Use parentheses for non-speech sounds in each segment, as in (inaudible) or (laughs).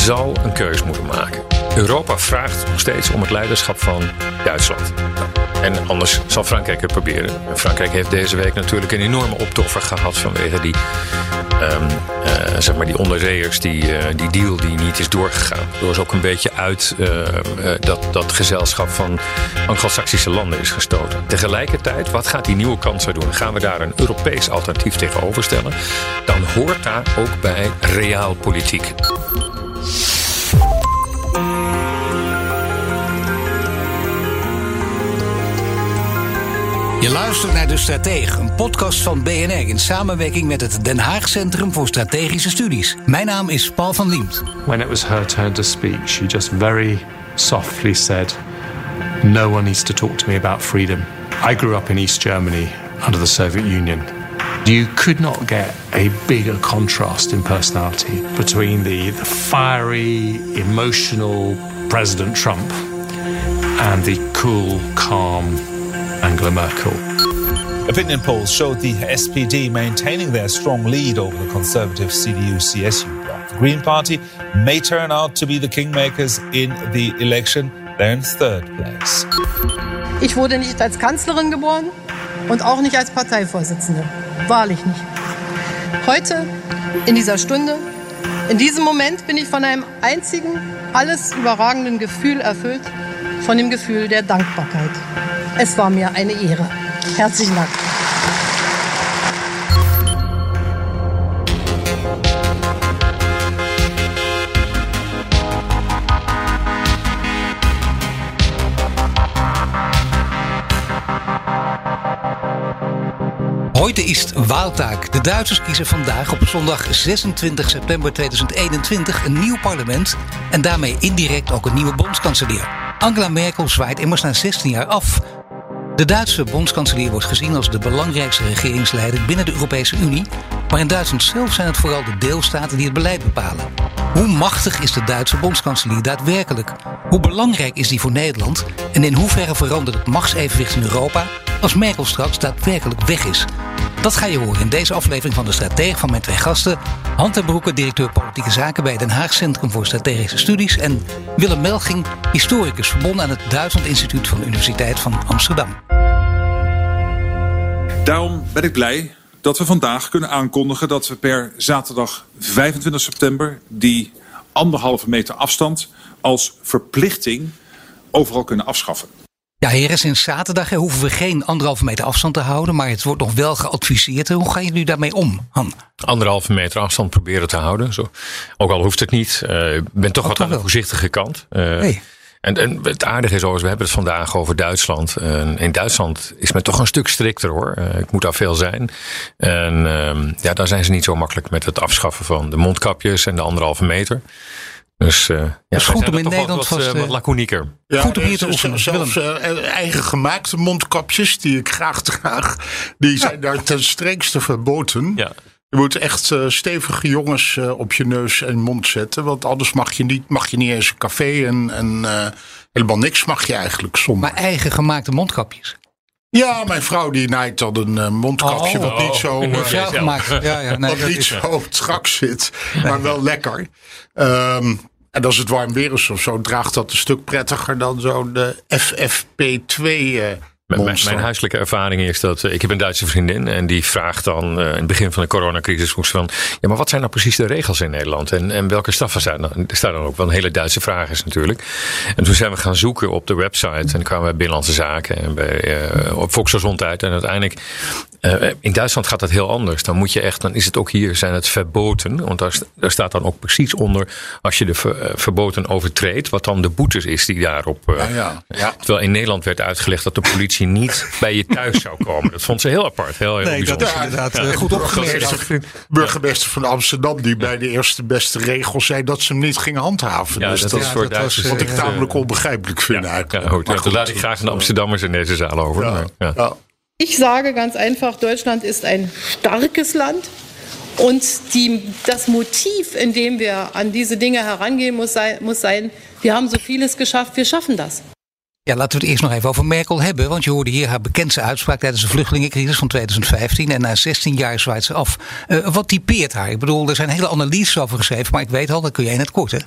zal een keus moeten maken. Europa vraagt nog steeds om het leiderschap van Duitsland. En anders zal Frankrijk het proberen. En Frankrijk heeft deze week natuurlijk een enorme optoffer gehad vanwege die, um, uh, zeg maar die onderzeeërs, die, uh, die deal die niet is doorgegaan. Door ze ook een beetje uit uh, dat, dat gezelschap van Anglo-Saxische landen is gestoten. Tegelijkertijd, wat gaat die nieuwe kansler doen? Gaan we daar een Europees alternatief tegenover stellen? Dan hoort daar ook bij realpolitiek. Je luistert naar De Stratege, een podcast van BNR in samenwerking met het Den Haag Centrum voor Strategische Studies. Mijn naam is Paul van Liemt. When it was her turn to speak, she just very softly said, No one needs to talk to me about freedom. I grew up in East Germany under the Soviet Union. You could not get a bigger contrast in personality between the, the fiery, emotional President Trump and the cool, calm Angela Merkel. Opinion polls showed the SPD maintaining their strong lead over the conservative CDU-CSU bloc. The Green Party may turn out to be the kingmakers in the election. They're in third place. Ich wurde nicht als Kanzlerin geboren und auch nicht als Parteivorsitzende. Wahrlich nicht. Heute, in dieser Stunde, in diesem Moment bin ich von einem einzigen, alles überragenden Gefühl erfüllt, von dem Gefühl der Dankbarkeit. Es war mir eine Ehre. Herzlichen Dank. Heute is Waaltaak. De Duitsers kiezen vandaag op zondag 26 september 2021 een nieuw parlement en daarmee indirect ook een nieuwe bondskanselier. Angela Merkel zwaait immers na 16 jaar af. De Duitse bondskanselier wordt gezien als de belangrijkste regeringsleider binnen de Europese Unie, maar in Duitsland zelf zijn het vooral de deelstaten die het beleid bepalen. Hoe machtig is de Duitse bondskanselier daadwerkelijk? Hoe belangrijk is die voor Nederland? En in hoeverre verandert het machtsevenwicht in Europa als Merkel straks daadwerkelijk weg is? Dat ga je horen in deze aflevering van de Stratege van mijn twee gasten. Han ten Broeke, directeur politieke zaken bij Den Haag Centrum voor Strategische Studies. En Willem Melging, historicus verbonden aan het Duitsland Instituut van de Universiteit van Amsterdam. Daarom ben ik blij dat we vandaag kunnen aankondigen dat we per zaterdag 25 september die anderhalve meter afstand als verplichting overal kunnen afschaffen. Ja, heren, sinds zaterdag hoeven we geen anderhalve meter afstand te houden, maar het wordt nog wel geadviseerd. Hoe gaan jullie daarmee om, Han? Anderhalve meter afstand proberen te houden. Zo. Ook al hoeft het niet. Uh, ik ben toch Oh, wat toch aan de voorzichtige kant. Uh, Hey. En, en het aardige is, overigens, we hebben het vandaag over Duitsland. En in Duitsland is men toch een stuk strikter hoor. Eh, ik moet daar veel zijn. En ehm, ja, daar zijn ze niet zo makkelijk met het afschaffen van de mondkapjes en de anderhalve meter. Dus eh ja, is wij goed om in er Nederland wat, vast, eh, wat laconieker. Goed om hier te oefenen. Zelfs eh, eigen gemaakte mondkapjes, die ik graag (laughs) draag, die zijn daar ten strengste verboden. Ja. Je moet echt stevige jongens eh, op je neus en mond zetten. Want anders mag je niet, mag je niet eens een café en, en eh, helemaal niks mag je eigenlijk zonder. Maar eigen gemaakte mondkapjes. Ja, mijn vrouw die naait dan een eh, mondkapje Oh. wat niet zo... eh. (laughs) Ja, ja, nee, wat niet zo strak zit, maar wel lekker. Ehm, en als het warm weer is of zo, draagt dat een stuk prettiger dan zo'n eh, FFP2 eh Mijn, mijn, monster. mijn huiselijke ervaring is dat eh, ik heb een Duitse vriendin en die vraagt dan eh, in het begin van de coronacrisis vroeg ze van ja, maar wat zijn nou precies de regels in Nederland en, en welke straffen zijn er? Er staat dan ook wel een hele Duitse vraag is natuurlijk. En toen zijn we gaan zoeken op de website en kwamen we bij Binnenlandse Zaken en bij op Volksgezondheid en uiteindelijk in Duitsland gaat dat heel anders. Dan moet je echt, dan is het ook hier zijn het verboden, want daar, st- daar staat dan ook precies onder als je de ver- verboden overtreedt, wat dan de boetes is die daarop. Ja, ja. Ja. Terwijl in Nederland werd uitgelegd dat de politie politie niet bij je thuis zou komen. Dat vond ze heel apart. Heel, heel Nee, dat bijzonder. is inderdaad Ja. eh, goed opgemerkt. Burgemeester, burgemeester van Amsterdam, die bij de eerste beste regel zei dat ze hem niet gingen handhaven. Ja, dus dat dat, is dat was, wat ik echt, tamelijk eh, onbegrijpelijk vind eigenlijk. Ja, goed. Maar Ja, daar laat ik graag een Amsterdammers in deze zaal over. Ja, maar, ja. ja. Ich sage ganz einfach, Deutschland ist ein starkes Land. Und die, das Motiv, in dem wir an diese Dinge herangehen, muss sein, muss sein, wir haben so vieles geschafft, wir schaffen das. Ja, laten we het eerst nog even over Merkel hebben. Want je hoorde hier haar bekendste uitspraak tijdens de vluchtelingencrisis van 2015. En na 16 jaar zwaait ze af. Eh, wat typeert haar? Ik bedoel, er zijn hele analyses over geschreven. Maar ik weet al, dat kun jij in het kort, hè?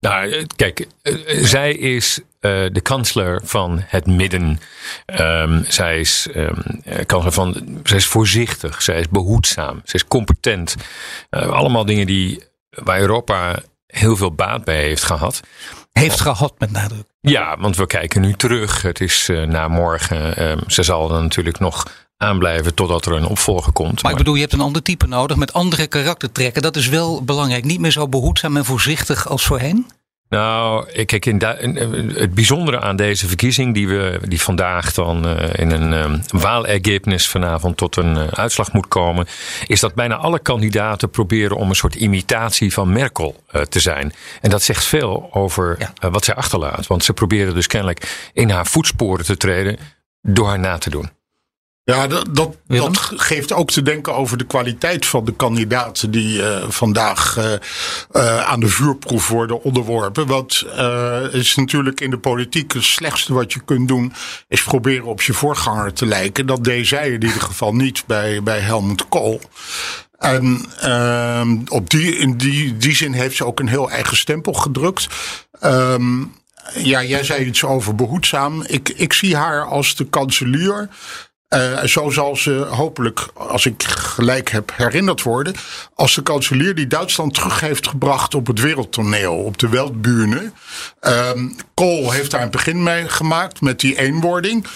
Nou, eh, kijk, eh, zij is de kansler van het midden. Ehm, zij is eh, kansler van. Zij is voorzichtig, zij is behoedzaam, zij is competent. Allemaal dingen die waar Europa heel veel baat bij heeft gehad. Heeft gehad met nadruk. Ja, want we kijken nu terug. Het is eh, na morgen. ehm, ze zal er natuurlijk nog aanblijven totdat er een opvolger komt. Maar ik bedoel, je hebt een ander type nodig met andere karaktertrekken. Dat is wel belangrijk. Niet meer zo behoedzaam en voorzichtig als voorheen. Nou, ik- kijk, in eh, het bijzondere aan deze verkiezing, die, we, die vandaag dan eh, in een um, waalergebnis vanavond tot een eh, uitslag moet komen, is dat bijna alle kandidaten proberen om een soort imitatie van Merkel eh, te zijn. En dat zegt veel over wat zij achterlaat. Want ze proberen dus kennelijk in haar voetsporen te treden door haar na te doen. Ja, dat, dat, dat geeft ook te denken over de kwaliteit van de kandidaten die eh, vandaag eh, eh, aan de vuurproef worden onderworpen. Want is natuurlijk in de politiek het slechtste wat je kunt doen, is proberen op je voorganger te lijken. Dat deed zij in ieder geval niet bij, bij Helmut Kool. En ehm, op die, in die, die zin heeft ze ook een heel eigen stempel gedrukt. Ehm, ja, jij zei iets over behoedzaam. Ik, ik zie haar als de kanselier. Eh, zo zal ze hopelijk, als ik gelijk heb, herinnerd worden. Als de kanselier die Duitsland terug heeft gebracht op het wereldtoneel, op de Weltbühne. Ehm Kool heeft daar een begin mee gemaakt met die eenwording.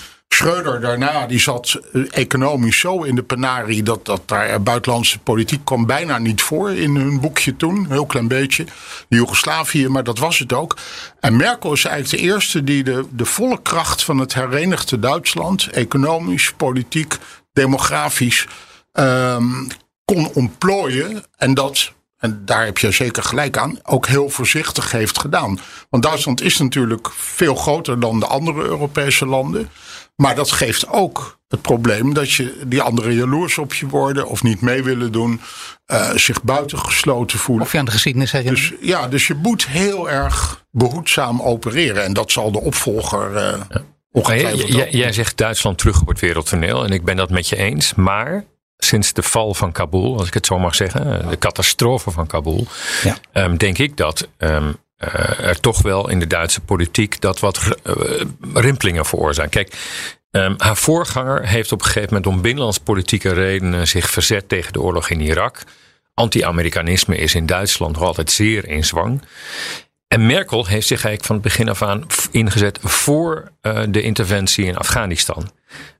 Schreuder daarna, die zat eh, economisch zo in de penarie dat, dat daar buitenlandse politiek kwam bijna niet voor in hun boekje toen. Een heel klein beetje. Joegoslavië, maar dat was het ook. En Merkel is eigenlijk de eerste die de, de volle kracht van het herenigde Duitsland, economisch, politiek, demografisch, ehm, kon ontplooien. En dat, en daar heb je zeker gelijk aan, ook heel voorzichtig heeft gedaan. Want Duitsland is natuurlijk veel groter dan de andere Europese landen. Maar dat geeft ook het probleem dat je die anderen jaloers op je worden of niet mee willen doen, eh, zich buitengesloten voelen. Of je aan de geschiedenis herinnert. Dus ja, dus je moet heel erg behoedzaam opereren. En dat zal de opvolger eh Maar ongetwijfeld jij, jij- ook jij zegt Duitsland terug op het wereldtoneel. En ik ben dat met je eens. Maar sinds de val van Kabul, als ik het zo mag zeggen, de catastrofe van Kabul, Ja. ehm, denk ik dat ehm, eh, er toch wel in de Duitse politiek dat wat eh, rimpelingen veroorzaakt. Kijk, ehm, haar voorganger heeft op een gegeven moment om binnenlandspolitieke redenen zich verzet tegen de oorlog in Irak. Anti-Amerikanisme is in Duitsland nog altijd zeer in zwang. En Merkel heeft zich eigenlijk van het begin af aan ingezet voor eh, de interventie in Afghanistan.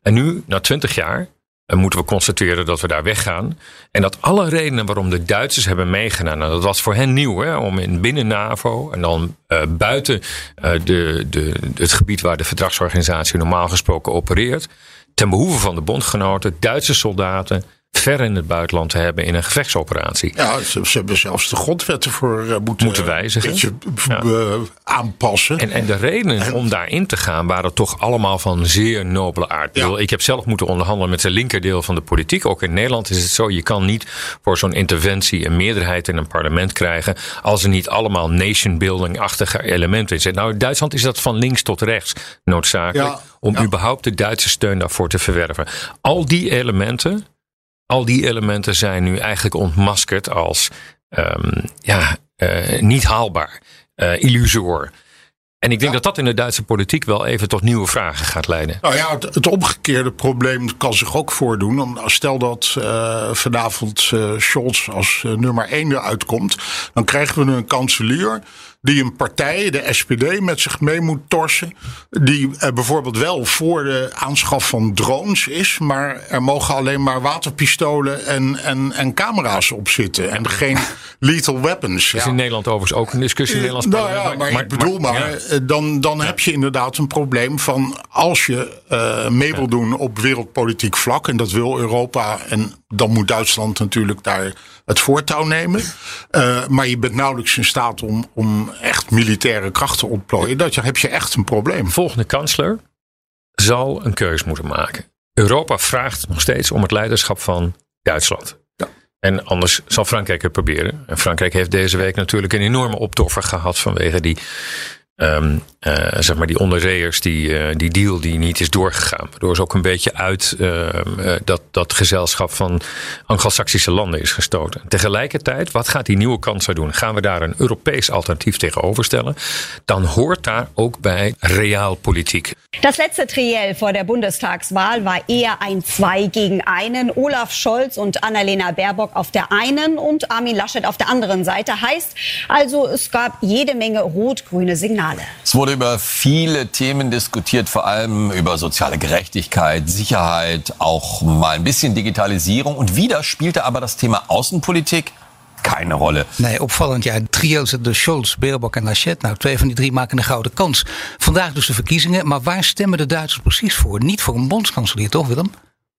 En nu, na twintig jaar, moeten we constateren dat we daar weggaan. En dat alle redenen waarom de Duitsers hebben meegedaan, nou, dat was voor hen nieuw, hè, om in binnen NAVO en dan eh, buiten eh, de, de, het gebied waar de verdragsorganisatie normaal gesproken opereert, ten behoeve van de bondgenoten, Duitse soldaten ver in het buitenland te hebben in een gevechtsoperatie. Ja, ze, ze hebben zelfs de grondwetten voor eh, moeten, Moeten wijzigen. Een beetje Ja. eh, aanpassen. En, en de redenen om daarin te gaan waren toch allemaal van zeer nobele aard. Ik Ja. bedoel, Ik heb zelf moeten onderhandelen met het linkerdeel van de politiek. Ook in Nederland is het zo, je kan niet voor zo'n interventie een meerderheid in een parlement krijgen als er niet allemaal nation-building-achtige elementen in zitten. Nou, in Duitsland is dat van links tot rechts noodzakelijk Ja. om überhaupt de Duitse steun daarvoor te verwerven. Al die elementen, al die elementen zijn nu eigenlijk ontmaskerd als ehm, ja, eh, niet haalbaar, eh illusoor. En ik denk dat dat in de Duitse politiek wel even tot nieuwe vragen gaat leiden. Nou ja, het, het omgekeerde probleem kan zich ook voordoen. Om- Stel dat eh, vanavond eh, Scholz als nummer 1 eruit komt. Dan krijgen we een kanselier die een partij, de SPD, met zich mee moet torsen. Die eh, bijvoorbeeld wel voor de aanschaf van drones is. Maar er mogen alleen maar waterpistolen en, en, en camera's op zitten. En geen (laughs) lethal weapons. Dat is Ja. in Nederland overigens ook een discussie in het Nederlands Nou ja, maar, ik bedoel maar, ja. dan, dan heb je inderdaad een probleem van als je uh, mee wil doen op wereldpolitiek vlak, en dat wil Europa, en dan moet Duitsland natuurlijk daar het voortouw nemen. Uh, maar je bent nauwelijks in staat om, om echt militaire krachten te ontplooien. Dat heb je echt een probleem. Volgende kansler zal een keus moeten maken. Europa vraagt nog steeds om het leiderschap van Duitsland. Ja. En anders zal Frankrijk het proberen. En Frankrijk heeft deze week natuurlijk een enorme optoffer gehad vanwege die Um, uh, zeg maar die onderzeeërs, die, uh, die deal die niet is doorgegaan. Waardoor ze ook een beetje uit uh, dat, dat gezelschap van Anglo-Saxische landen is gestoten. Tegelijkertijd, wat gaat die nieuwe kanselier doen? Gaan we daar een Europees alternatief tegenover stellen? Dan hoort daar ook bij realpolitiek. Das letzte Triell vor der Bundestagswahl war eher ein Zwei gegen einen. Olaf Scholz und Annalena Baerbock auf der einen und Armin Laschet auf der anderen Seite. Heißt also, es gab jede Menge rot-grüne Signale. Finale. Es wurde über viele Themen diskutiert, vor allem über soziale Gerechtigkeit, Sicherheit, auch mal ein bisschen Digitalisierung. Und wieder spielte aber das Thema Außenpolitik keine Rolle. Nee, opvallend. Ja, trio de Scholz, Baerbock en Laschet. Nou, twee van die drie maken een gouden kans. Vandaag dus de verkiezingen. Maar waar stemmen de Duitsers precies voor? Niet voor een bondskanselier, toch Willem?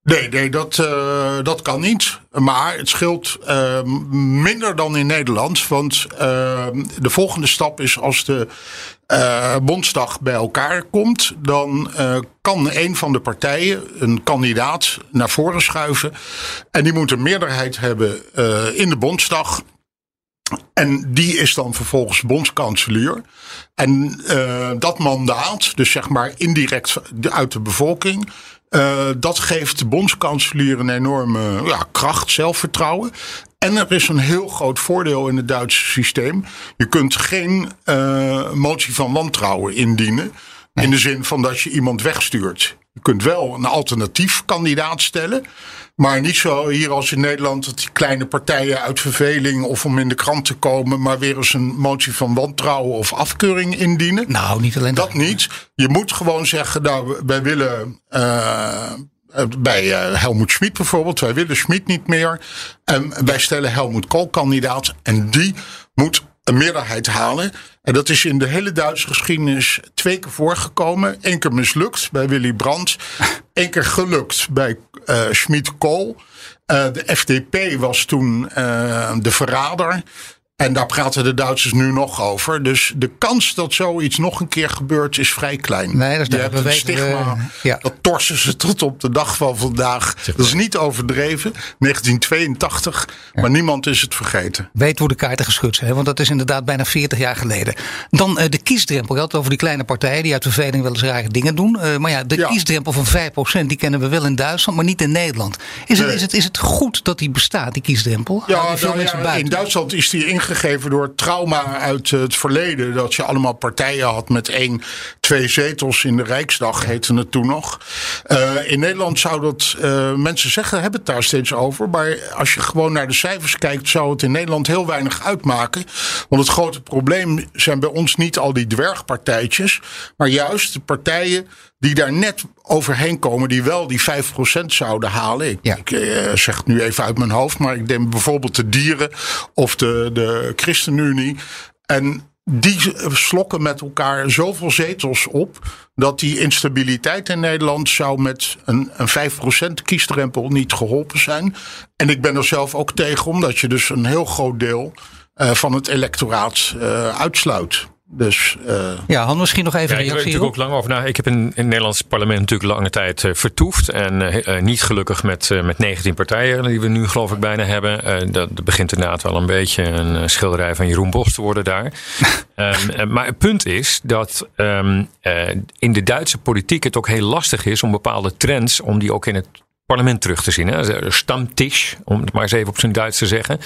Nee, nee dat, uh, dat kan niet. Maar het scheelt uh, minder dan in Nederland. Want uh, de volgende stap is als de Bondsdag bij elkaar komt. Dan kan een van de partijen een kandidaat naar voren schuiven. En die moet een meerderheid hebben in de Bondsdag. En die is dan vervolgens bondskanselier. En dat mandaat, dus zeg maar indirect uit de bevolking uh, dat geeft de bondskanselier een enorme ja, kracht, zelfvertrouwen. En er is een heel groot voordeel in het Duitse systeem. Je kunt geen uh, motie van wantrouwen indienen. In de zin van dat je iemand wegstuurt. Je kunt wel een alternatief kandidaat stellen. Maar niet zo hier als in Nederland dat die kleine partijen uit verveling of om in de krant te komen, maar weer eens een motie van wantrouwen of afkeuring indienen. Nou, niet alleen dat. Dat niet. Je moet gewoon zeggen, nou, wij willen. Uh, bij uh, Helmoet Schmid bijvoorbeeld. Wij willen Schmid niet meer. En wij stellen Helmoet Kool kandidaat. En die moet een meerderheid halen. En dat is in de hele Duitse geschiedenis twee keer voorgekomen. Eén keer mislukt bij Willy Brandt. (laughs) Eén keer gelukt bij uh, Schmid-Kool. Uh, de FDP was toen uh, de verrader. En daar praten de Duitsers nu nog over. Dus de kans dat zoiets nog een keer gebeurt is vrij klein. Nee, dat is Je hebt een stigma. ja. Dat torsen ze tot op de dag van vandaag. Dat is niet overdreven. 1982. Maar niemand is het vergeten. Weet hoe de kaarten geschud zijn. Want dat is inderdaad bijna 40 jaar geleden. Dan uh, de kiesdrempel. Je had over die kleine partijen die uit verveling wel eens rare dingen doen. Uh, maar ja, de ja. kiesdrempel van 5% die kennen we wel in Duitsland. Maar niet in Nederland. Is, nee. het, is, het, is het goed dat die bestaat, die kiesdrempel? Ja, nou, ja in Duitsland is die ingegeven gegeven door trauma uit het verleden. Dat je allemaal partijen had met één, twee zetels in de Rijksdag, heette het toen nog. Uh, in Nederland zou dat, uh, mensen zeggen, hebben het daar steeds over. Maar als je gewoon naar de cijfers kijkt, zou het in Nederland heel weinig uitmaken. Want het grote probleem zijn bij ons niet al die dwergpartijtjes, maar juist de partijen die daar net overheen komen, die wel die 5% zouden halen. Ik, ja. ik uh, zeg het nu even uit mijn hoofd, maar ik denk bijvoorbeeld de dieren of de, de ChristenUnie. En die slokken met elkaar zoveel zetels op. dat die instabiliteit in Nederland zou met een, een 5% kiesdrempel niet geholpen zijn. En ik ben er zelf ook tegen, omdat je dus een heel groot deel uh, van het electoraat uh, uitsluit. Dus, uh... Ja, Han, misschien nog even ja, reactie Ik heb natuurlijk ook lang over na. Ik heb in, in het Nederlands parlement natuurlijk lange tijd uh, vertoefd. En uh, niet gelukkig met, met 19 partijen die we nu geloof ik bijna hebben. dat, dat begint inderdaad wel een beetje een schilderij van Jeroen Bos te worden daar. um, (laughs) maar het punt is dat um, in de Duitse politiek het ook heel lastig is om bepaalde trends, om die ook in het parlement terug te zien. Hè. Stamtisch, om het maar eens even op zijn Duits te zeggen.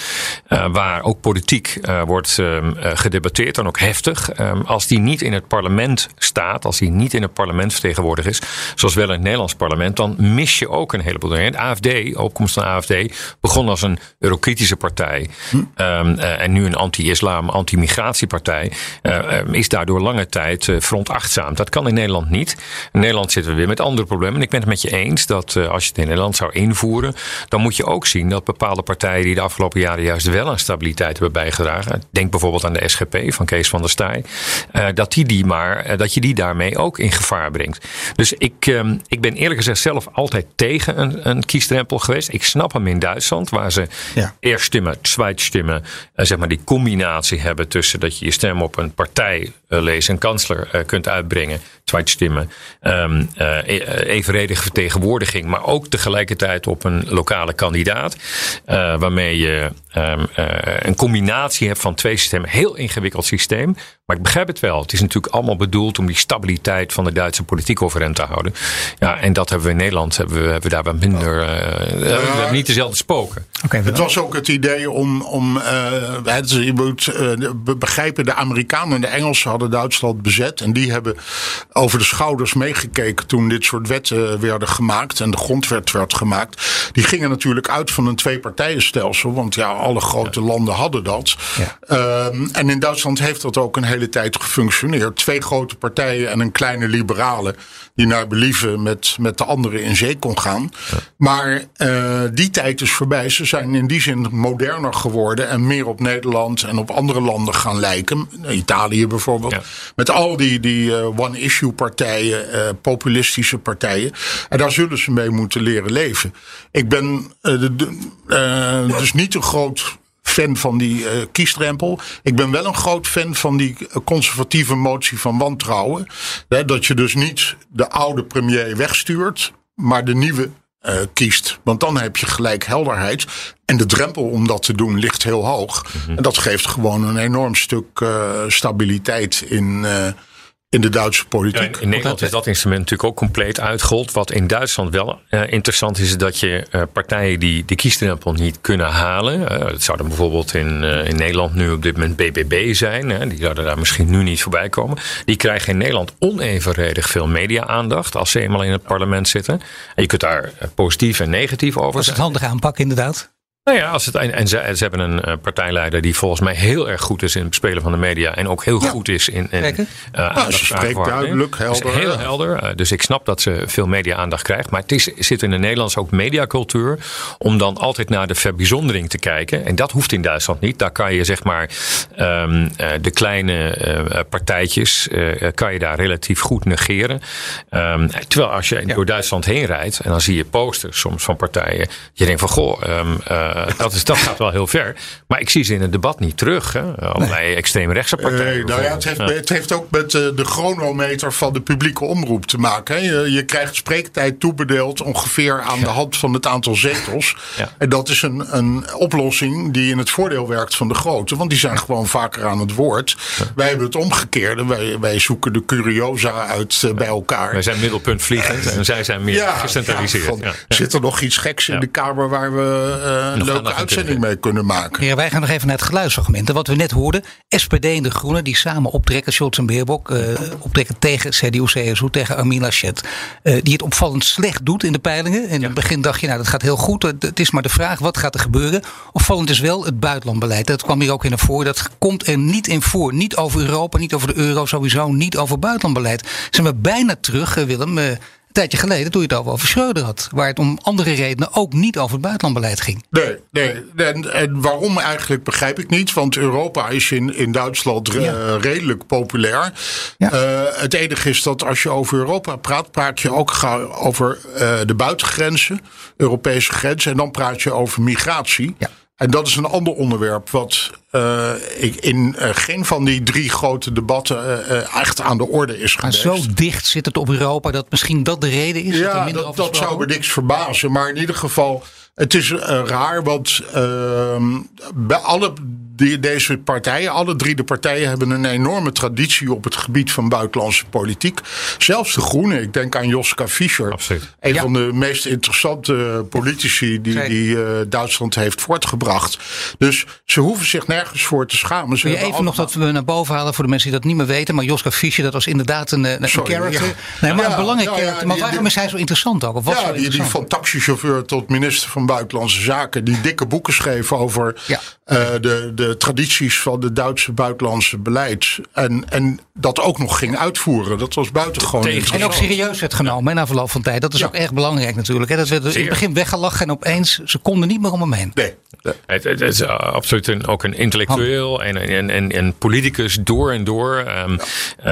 Uh, waar ook politiek uh, wordt uh, gedebatteerd, dan ook heftig. Ehm, als die niet in het parlement staat, als die niet in het parlement vertegenwoordigd is, zoals wel in het Nederlands parlement, dan mis je ook een heleboel dingen. De AFD, opkomst van de AFD, begon als een eurokritische partij. Hm. Um, en nu een anti-islam, anti-migratiepartij. Ehm, is daardoor lange tijd veronachtzaamd. Dat kan in Nederland niet. In Nederland zitten we weer met andere problemen. En ik ben het met je eens dat als je het in Nederland zou invoeren, dan moet je ook zien dat bepaalde partijen die de afgelopen jaren juist wel aan stabiliteit hebben bijgedragen, denk bijvoorbeeld aan de SGP van Kees van der Staaij, uh, dat, die die maar, dat je die daarmee ook in gevaar brengt. Dus ik, ehm, ik ben eerlijk gezegd zelf altijd tegen een, een kiesdrempel geweest. Ik snap hem in Duitsland, waar ze ja. eerst stemmen, stemmen, zeg maar die combinatie hebben tussen dat je je stem op een partij, lees een kansler, kunt uitbrengen Zweitstimmen, um, uh, evenredige vertegenwoordiging, maar ook tegelijkertijd op een lokale kandidaat. Waarmee je um, uh, een combinatie hebt van twee systemen. Heel ingewikkeld systeem. Maar ik begrijp het wel. Het is natuurlijk allemaal bedoeld om die stabiliteit van de Duitse politiek overeind te houden. Ja, en dat hebben we in Nederland, hebben we, hebben daar wat minder. Uh, we hebben niet dezelfde spoken. Okay, het was ook het idee om. om uh, je moet uh, begrijpen, de Amerikanen en de Engelsen hadden Duitsland bezet. En die hebben over de schouders meegekeken toen dit soort wetten werden gemaakt en de grondwet werd gemaakt. Die gingen natuurlijk uit van een twee-partijenstelsel, want ja, alle grote landen hadden dat. Ja. Um, en in Duitsland heeft dat ook een hele tijd gefunctioneerd. Twee grote partijen en een kleine liberale die naar believen met, met de anderen in zee kon gaan. Maar uh, die tijd is voorbij. Ze zijn in die zin moderner geworden en meer op Nederland en op andere landen gaan lijken. Italië bijvoorbeeld. Met al die, die uh, one-issue partijen, uh, populistische partijen. En daar zullen ze mee moeten leren leven. Ik ben dus niet een groot fan van die uh, kiesdrempel. Ik ben wel een groot fan van die conservatieve motie van wantrouwen. Hè, dat je dus niet de oude premier wegstuurt, maar de nieuwe uh, kiest. Want dan heb je gelijk helderheid. En de drempel om dat te doen ligt heel hoog. Mm-hmm. En dat geeft gewoon een enorm stuk uh, stabiliteit in in de Duitse politiek. Ja, in Nederland is dat instrument natuurlijk ook compleet uitgehold. Wat in Duitsland wel uh, interessant is, is dat je uh, partijen die de kiesdrempel niet kunnen halen. Uh, dat zou dan bijvoorbeeld in, in Nederland nu op dit moment BBB zijn. die zouden daar misschien nu niet voorbij komen. Die krijgen in Nederland onevenredig veel media-aandacht als ze eenmaal in het parlement zitten. En je kunt daar positief en negatief over zijn. Dat is het handig aanpakken, inderdaad. Nou ja, als het, en ze, ze hebben een uh, partijleider die volgens mij heel erg goed is in het bespelen van de media. En ook heel ja. goed is in. in uh, nou, ze spreekt duidelijk, helder. heel helder. Uh, dus ik snap dat ze veel media-aandacht krijgt. Maar het is, zit in de Nederlandse ook mediacultuur. om dan altijd naar de verbijzondering te kijken. En dat hoeft in Duitsland niet. Daar kan je zeg maar. Um, de kleine partijtjes. kan je daar relatief goed negeren. Um, terwijl als je ja. door Duitsland heen rijdt. en dan zie je posters soms van partijen. je denkt van goh. Um, uh, dat, is, dat gaat wel heel ver. Maar ik zie ze in het debat niet terug. Hè? Allerlei nee. extreemrechtse partijen. Uh, nou ja, het, heeft, het heeft ook met uh, de chronometer van de publieke omroep te maken. Hè? Je, je, krijgt spreektijd toebedeeld ongeveer aan ja. de hand van het aantal zetels. Ja. En dat is een, een oplossing die in het voordeel werkt van de grote. Want die zijn gewoon vaker aan het woord. Wij hebben het omgekeerde. Wij, wij zoeken de curiosa uit bij elkaar. Wij zijn middelpunt vliegend en zij zijn meer gecentraliseerd. Van, zit er nog iets geks in de kamer waar we leuke uitzending mee kunnen maken. Ja, wij gaan nog even naar het geluidsfragment. Wat we net hoorden, SPD en de Groenen die samen optrekken, Scholz en Beerbok, uh, optrekken tegen CDU, CSU, tegen Armin Laschet. Uh, die het opvallend slecht doet in de peilingen. In ja. het begin dacht je, nou dat gaat heel goed. Het is maar de vraag, wat gaat er gebeuren? Opvallend is wel het buitenlandbeleid. Dat kwam hier ook in naar voren. Dat komt er niet in voor. Niet over Europa, niet over de euro, sowieso niet over buitenlandbeleid. Zijn we bijna terug, Willem tijdje geleden, toen je het over Schreuder had. Waar het om andere redenen ook niet over het buitenlandbeleid ging. Nee, nee. En, en waarom eigenlijk begrijp ik niet. Want Europa is in, in Duitsland ja. uh, redelijk populair. Ja. Uh, het enige is dat als je over Europa praat, praat je ook over uh, de buitengrenzen, Europese grenzen. En dan praat je over migratie. Ja. En dat is een ander onderwerp wat uh, ik in uh, geen van die drie grote debatten uh, echt aan de orde is geweest. Maar zo dicht zit het op Europa dat misschien dat de reden is? Ja, dat, dat, dat zou me niks verbazen. Maar in ieder geval, het is raar, want ehm, bij alle die, deze partijen, alle drie de partijen, hebben een enorme traditie op het gebied van buitenlandse politiek. Zelfs de Groenen, ik denk aan Joska Fischer. Absoluut. Een ja. van de meest interessante politici die, die uh, Duitsland heeft voortgebracht. Dus ze hoeven zich nergens voor te schamen. Ze Wil je even nog dat we naar boven halen voor de mensen die dat niet meer weten. Maar Joska Fischer, dat was inderdaad een, een Sorry, character. Ja. Nee, maar ja, een belangrijk ja, character. Maar waarom is hij zo interessant ook? Of was ja, die, die van taxichauffeur tot minister van Buitenlandse Zaken. Die dikke boeken schreef over uh, de, de de tradities van het Duitse buitenlandse beleid. En, en dat ook nog ging uitvoeren. Dat was buitengewoon. Tegen en ook serieus werd genomen na verloop van tijd. Dat is ook erg belangrijk natuurlijk. Hè. Dat werd in het begin weggelachen en opeens ze konden niet meer om hem heen. Nee. Het, het, is uh, absoluut een, ook een intellectueel en, en, en, en politicus door en door. Um,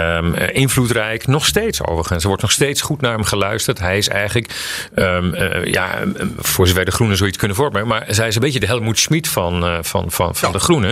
um, invloedrijk. Nog steeds overigens. Er wordt nog steeds goed naar hem geluisterd. Hij is eigenlijk, um, uh, ja, voor zover de Groenen zoiets kunnen voorbrengen. Maar zij is een beetje de Helmoet Schmid van, uh, van, van, van ja. de Groenen.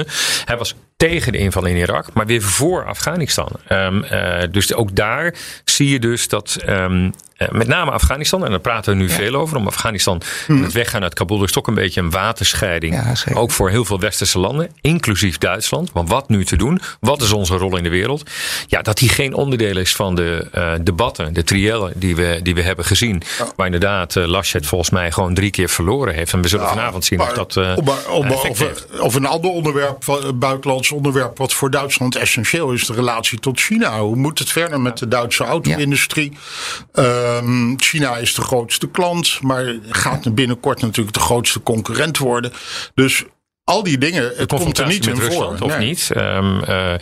Hij was tegen de inval in Irak, maar weer voor Afghanistan. Um, uh, dus ook daar zie je dus dat um, uh, met name Afghanistan, en daar praten we nu ja. veel over, om Afghanistan hmm. het weggaan uit Kabul is toch een beetje een waterscheiding. Ja, ook voor heel veel westerse landen, inclusief Duitsland. Want wat nu te doen? Wat is onze rol in de wereld? Ja, dat die geen onderdeel is van de uh, debatten, de triellen die we, die we hebben gezien. Waar inderdaad uh, Laschet volgens mij gewoon drie keer verloren heeft. En we zullen vanavond zien maar, of dat. Uh, een ander onderwerp, buitenlands onderwerp, wat voor Duitsland essentieel is, de relatie tot China. Hoe moet het verder met de Duitse auto-industrie? Um, China is de grootste klant, maar gaat binnenkort natuurlijk de grootste concurrent worden. Dus al die dingen, het komt er niet in Rusland, voor. Of nee. niet. Um, uh,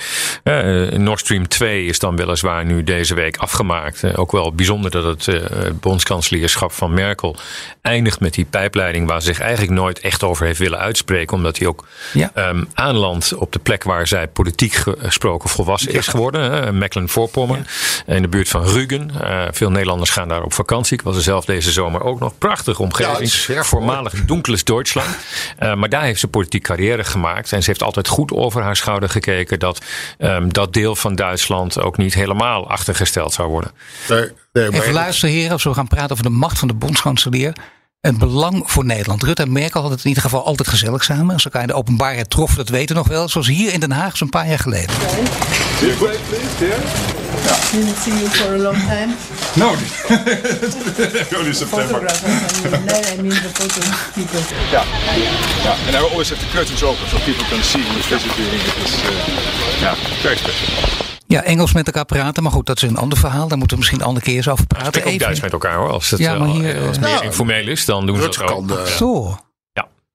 uh, Nord Stream 2 is dan weliswaar nu deze week afgemaakt. Uh, ook wel bijzonder dat het uh, bondskanselierschap van Merkel eindigt met die pijpleiding waar ze zich eigenlijk nooit echt over heeft willen uitspreken. Omdat hij ook ja. um, aanlandt op de plek waar zij politiek gesproken volwassen ja. is geworden. Mecklenburg-Vorpommern, ja. in de buurt van Rügen. veel Nederlanders gaan daar op vakantie. Ik was er zelf deze zomer ook nog. Prachtige omgeving. Voormalig donkles Duitsland. maar daar heeft ze politiek die carrière gemaakt. En ze heeft altijd goed over haar schouder gekeken dat um, dat deel van Duitsland ook niet helemaal achtergesteld zou worden. Nee, nee, Even luisteren, heren, als we gaan praten over de macht van de bondskanselier. Een belang voor Nederland. Rutte en Merkel hadden het in ieder geval altijd gezellig samen. Als elkaar in de openbaarheid troffen, dat weten we nog wel. Zoals hier in Den Haag zo'n paar jaar geleden. Ja. Didn't see you for a long time. (laughs) No, only September. no, I mean the photo people. Yeah, yeah, and I always have the curtains open so people can see who's visiting. It is, uh, yeah, very special. Ja, Engels met elkaar praten, maar goed, dat is een ander verhaal. Daar moeten we misschien een andere keer eens over praten. Spreek ook Duits met elkaar hoor. Als het ja, maar hier, uh, als meer nou, informeel is, dan doen we dat ook. Kan, uh, Zo.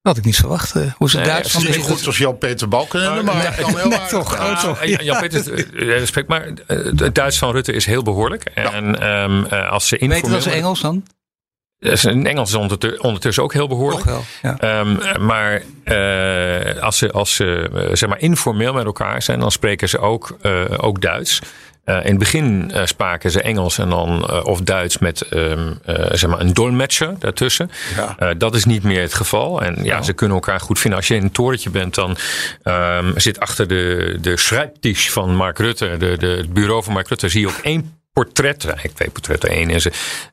Ja. Dat had ik niet verwacht. Uh, hoe is het Duits van deze? goed als Jan-Peter Balkenende, maar nee, kan heel nee, toch, oh, toch. Ja, Jan-Peter spreekt maar. Het Duits van Rutte is heel behoorlijk. En ja. um, als ze informeel... Weet je dat Engels dan? In Engels is ondertussen ook heel behoorlijk. Wel, ja. um, maar uh, als ze, als ze zeg maar informeel met elkaar zijn, dan spreken ze ook, uh, ook Duits. Uh, in het begin uh, spraken ze Engels en dan, uh, of Duits met um, zeg maar een dolmetscher daartussen. Ja. dat is niet meer het geval. En ja, ze kunnen elkaar goed vinden. Als je in een torentje bent, dan um, zit achter de, de schrijftisch van Mark Rutte, de, de, het bureau van Mark Rutte, zie je ook één portret. Eigenlijk twee portretten. Eén is,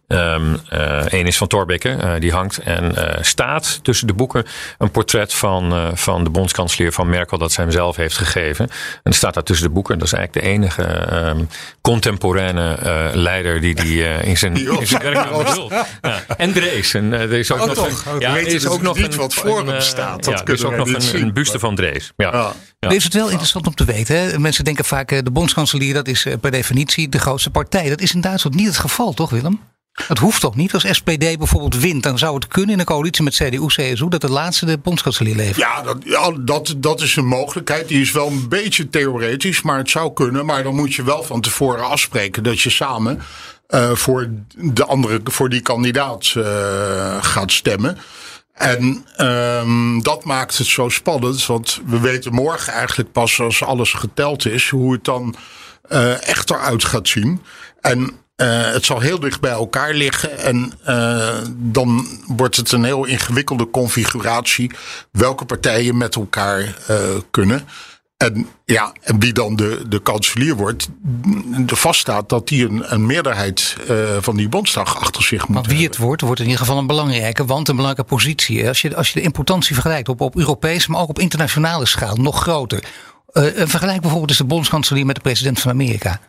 um, uh, één is van Thorbecke, uh, die hangt. En uh, staat tussen de boeken een portret van, van de bondskanselier van Merkel dat zij hem zelf heeft gegeven. En staat daar tussen de boeken. Dat is eigenlijk de enige um, contemporaine leider die die in zijn, in zijn werk (laughs) bedoelt. Ja. En Drees. En, er is ook oh, nog toch? een, ja, er is ook nog niet een, wat voor hem staat. Dat ja, er is ook nog een, een buste van Drees. Ja. Ja. Ja. Is het wel interessant om te weten. Hè? Mensen denken vaak de bondskanselier dat is per definitie de grootste partij. Dat is in Duitsland niet het geval, toch Willem? Dat hoeft toch niet? Als SPD bijvoorbeeld wint, dan zou het kunnen in een coalitie met CDU, CSU, dat de laatste de bondskanselier levert. Ja, dat, ja dat, dat is een mogelijkheid. Die is wel een beetje theoretisch, maar het zou kunnen. Maar dan moet je wel van tevoren afspreken dat je samen uh, voor, de andere, voor die kandidaat uh, gaat stemmen. En um, dat maakt het zo spannend, want we weten morgen eigenlijk pas als alles geteld is, hoe het dan uh, echt eruit gaat zien. En uh, het zal heel dicht bij elkaar liggen. En uh, dan wordt het een heel ingewikkelde configuratie. Welke partijen met elkaar uh, kunnen. En, ja, en wie dan de, de kanselier wordt, vaststaat dat die een, een meerderheid van die Bondsdag achter zich moet Maar wie het wordt, wordt in ieder geval een belangrijke, want een belangrijke positie. Als je, als je de importantie vergelijkt op, op Europese, maar ook op internationale schaal, nog groter. Uh, vergelijk bijvoorbeeld eens de bondskanselier met de president van Amerika.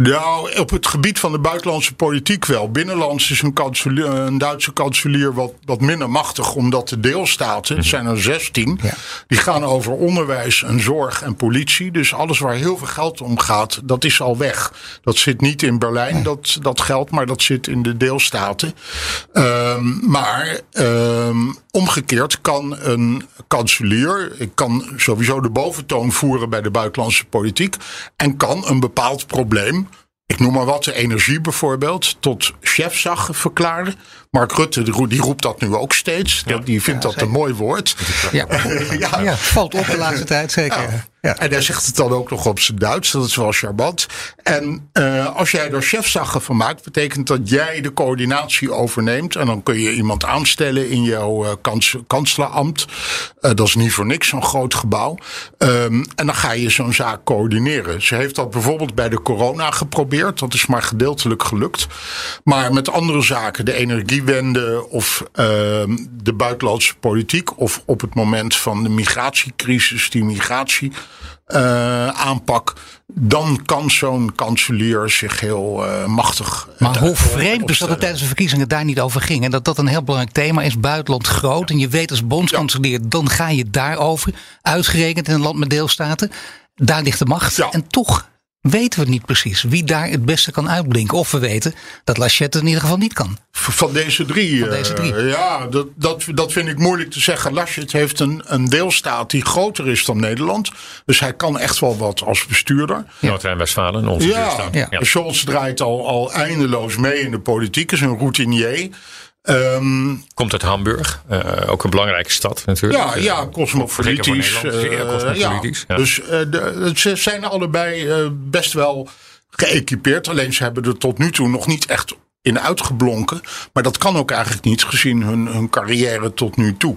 Nou, op het gebied van de buitenlandse politiek wel. Binnenlands is een, kanselier, een Duitse kanselier wat, wat minder machtig, omdat de deelstaten, het zijn er 16, die gaan over onderwijs en zorg en politie. Dus alles waar heel veel geld om gaat, dat is al weg. Dat zit niet in Berlijn, dat, dat geld, maar dat zit in de deelstaten. Um, maar um, omgekeerd kan een kanselier, kan sowieso de boventoon voeren bij de buitenlandse politiek en kan een bepaald probleem ik noem maar wat, de energie bijvoorbeeld, tot chefzag verklaren. Mark Rutte die roept dat nu ook steeds. Die vindt dat een mooi woord. Ja. (laughs) ja. ja. valt op de laatste tijd zeker. Ja. En hij zegt het dan ook nog op zijn Duits. Dat is wel charmant. En uh, als jij er chefzaggen van maakt, betekent dat jij de coördinatie overneemt. En dan kun je iemand aanstellen in jouw uh, kans, kanselambt. Uh, dat is niet voor niks, zo'n groot gebouw. Um, en dan ga je zo'n zaak coördineren. Ze heeft dat bijvoorbeeld bij de corona geprobeerd. Dat is maar gedeeltelijk gelukt. Maar met andere zaken, de energiewende of ehm, de buitenlandse politiek. Of op het moment van de migratiecrisis, die migratie uh, aanpak, dan kan zo'n kanselier zich heel uh, machtig. Maar hoe vreemd is dat het tijdens de verkiezingen daar niet over ging. En dat dat een heel belangrijk thema is. Buitenland groot. En je weet als bondskanselier, ja. dan ga je daarover. Uitgerekend in een land met deelstaten. Daar ligt de macht. Ja. En toch weten we niet precies wie daar het beste kan uitblinken. Of we weten dat Laschet in ieder geval niet kan. Van deze drie. Van deze drie. Uh, ja, dat, dat, dat vind ik moeilijk te zeggen. Laschet heeft een, een deelstaat die groter is dan Nederland. Dus hij kan echt wel wat als bestuurder. Ja. Noord-Rijn-Westfalen, onze ja, deelstaat. Ja. ja. Scholz draait al, al eindeloos mee in de politiek. Is een routinier. Um, Komt uit Hamburg, uh, ook een belangrijke stad natuurlijk. Ja, ja cosmopolitisch. Uh, ja. Ja. Dus uh, de, ze zijn allebei best wel geëquipeerd. Alleen ze hebben er tot nu toe nog niet echt in uitgeblonken. Maar dat kan ook eigenlijk niet gezien hun, hun carrière tot nu toe.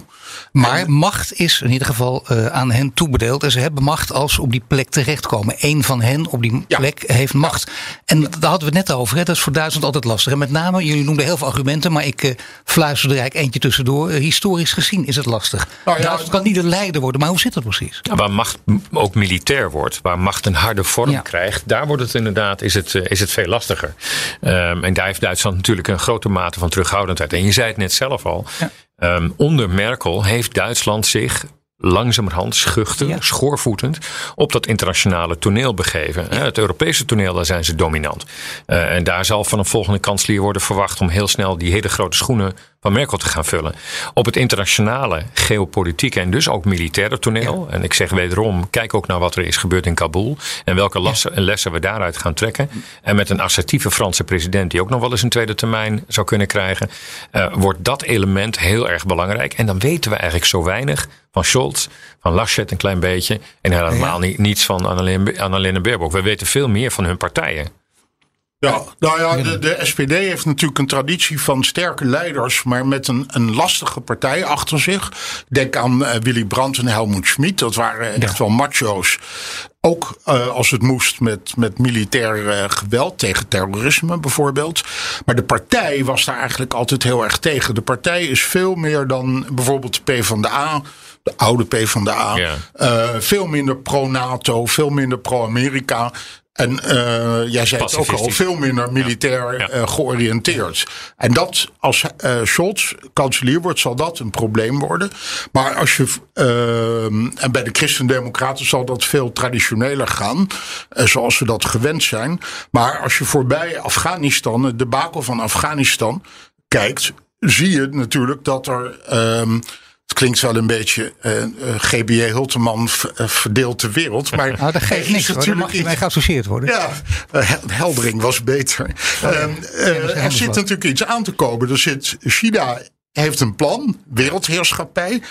Maar en, macht is in ieder geval uh, aan hen toebedeeld. En ze hebben macht als ze op die plek terechtkomen. Eén van hen op die plek ja. heeft macht. En ja. daar hadden we het net over. Hè. Dat is voor Duitsland altijd lastig. En met name, jullie noemden heel veel argumenten. Maar ik uh, fluister er eigenlijk eentje tussendoor. Uh, historisch gezien is het lastig. Nou ja, Duitsland kan niet de leider worden. Maar hoe zit dat precies? Ja, waar macht ook militair wordt. Waar macht een harde vorm krijgt. Daar wordt het inderdaad is het, is het veel lastiger. Um, en daar heeft Duitsland natuurlijk een grote mate van terughoudendheid. En je zei het net zelf al. Um, onder Merkel heeft Duitsland zich langzamerhand schuchter, ja. schoorvoetend op dat internationale toneel begeven. Ja. Het Europese toneel, daar zijn ze dominant. Uh, en daar zal van een volgende kanselier worden verwacht om heel snel die hele grote schoenen van Merkel te gaan vullen. Op het internationale geopolitieke en dus ook militaire toneel. Ja. En ik zeg wederom, kijk ook naar wat er is gebeurd in Kabul. En welke lessen, ja. lessen we daaruit gaan trekken. En met een assertieve Franse president die ook nog wel eens een tweede termijn zou kunnen krijgen. Uh, wordt dat element heel erg belangrijk. En dan weten we eigenlijk zo weinig van Scholz, van Laschet een klein beetje. En helemaal ja. niets van Annalena Baerbock. We weten veel meer van hun partijen. Ja, nou ja, de, de, SPD heeft natuurlijk een traditie van sterke leiders, maar met een, een lastige partij achter zich. Denk aan uh, Willy Brandt en Helmoet Schmid. Dat waren echt ja. wel macho's. Ook uh, als het moest met, met militair uh, geweld tegen terrorisme bijvoorbeeld. Maar de partij was daar eigenlijk altijd heel erg tegen. De partij is veel meer dan bijvoorbeeld de PvdA de oude PvdA. Ja. Uh, veel minder pro-NATO, veel minder pro-Amerika. En uh, jij zei het ook al, veel minder militair ja. Ja. Uh, georiënteerd. En dat, als uh, Scholz kanselier wordt, zal dat een probleem worden. Maar als je, en bij de Christendemocraten zal dat veel traditioneler gaan, zoals we dat gewend zijn. Maar als je voorbij Afghanistan, het debakel van Afghanistan, kijkt, zie je natuurlijk dat er. Het klinkt wel een beetje uh, uh, GBJ Hulteman verdeelt de wereld. (laughs) Maar nou, dat geeft niks. Hoor. mag je mee geassocieerd worden. Ja, uh, Heldering was beter. Oh, ja. er zit natuurlijk iets aan te komen. Er zit China heeft een plan, wereldheerschappij.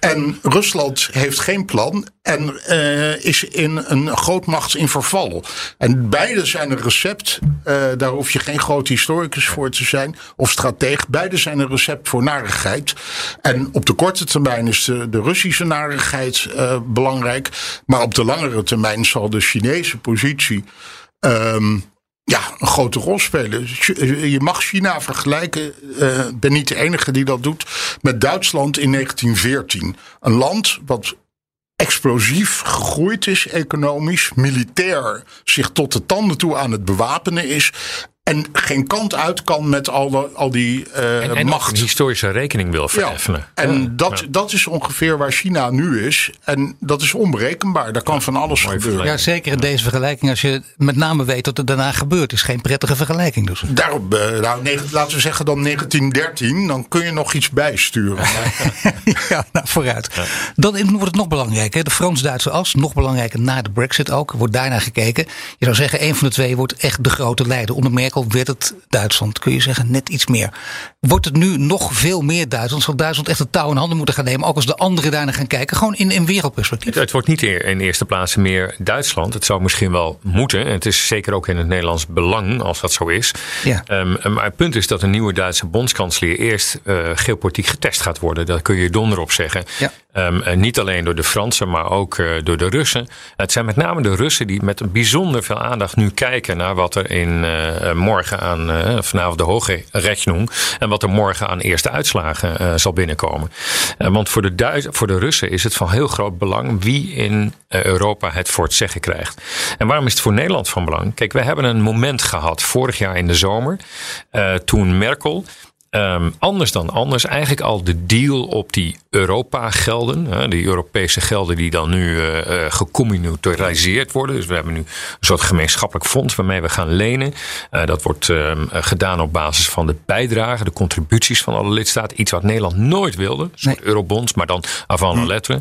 En Rusland heeft geen plan en uh, is in een grootmacht in verval. En beide zijn een recept, uh, daar hoef je geen groot historicus voor te zijn, of strateeg. Beide zijn een recept voor narigheid. En op de korte termijn is de, Russische narigheid uh, belangrijk. Maar op de langere termijn zal de Chinese positie. Um, ja, een grote rol spelen. Je mag China vergelijken, uh, ben niet de enige die dat doet, met Duitsland in 1914. Een land wat explosief gegroeid is economisch, militair zich tot de tanden toe aan het bewapenen is. En geen kant uit kan met al, de, al die uh, en, en macht. een historische rekening wil vereffenen. Ja, en dat, dat is ongeveer waar China nu is. En dat is onberekenbaar. Daar kan van alles gebeuren. Ja, zeker in deze vergelijking. Als je met name weet wat er daarna gebeurt. is geen prettige vergelijking dus. Daarop, uh, nou, nee, laten we zeggen dan 1913. Dan kun je nog iets bijsturen. (laughs) ja, nou vooruit. Ja. Dan wordt het nog belangrijker. De Frans-Duitse as. Nog belangrijker na de brexit ook. Wordt daarna gekeken. Je zou zeggen, een van de twee wordt echt de grote leider. Onder meer Merkel werd het Duitsland, kun je zeggen, net iets meer. Wordt het nu nog veel meer Duitsland? Zal Duitsland echt het touw in handen moeten gaan nemen? Ook als de anderen daarna gaan kijken, gewoon in, in wereldperspectief. Het, het wordt niet in eerste plaats meer Duitsland. Het zou misschien wel moeten. En het is zeker ook in het Nederlands belang als dat zo is. Ja. Um, maar het punt is dat een nieuwe Duitse bondskanselier eerst uh, geopolitiek getest gaat worden. Daar kun je donder op zeggen. Ja. Um, niet alleen door de Fransen, maar ook uh, door de Russen. Het zijn met name de Russen die met bijzonder veel aandacht nu kijken naar wat er in uh, morgen aan, vanavond de hoge rechnung, en wat er morgen aan eerste uitslagen zal binnenkomen. want voor de, voor de Russen is het van heel groot belang wie in Europa het voor het zeggen krijgt. En waarom is het voor Nederland van belang? Kijk, we hebben een moment gehad vorig jaar in de zomer, toen Merkel. Um, anders dan anders, eigenlijk al de deal op die Europa-gelden, hè, die Europese gelden die dan nu uh, uh, gecommunitariseerd worden. Dus we hebben nu een soort gemeenschappelijk fonds waarmee we gaan lenen. Uh, dat wordt um, gedaan op basis van de bijdragen, de contributies van alle lidstaten. Iets wat Nederland nooit wilde, een soort nee. eurobonds, maar dan avant la lettre.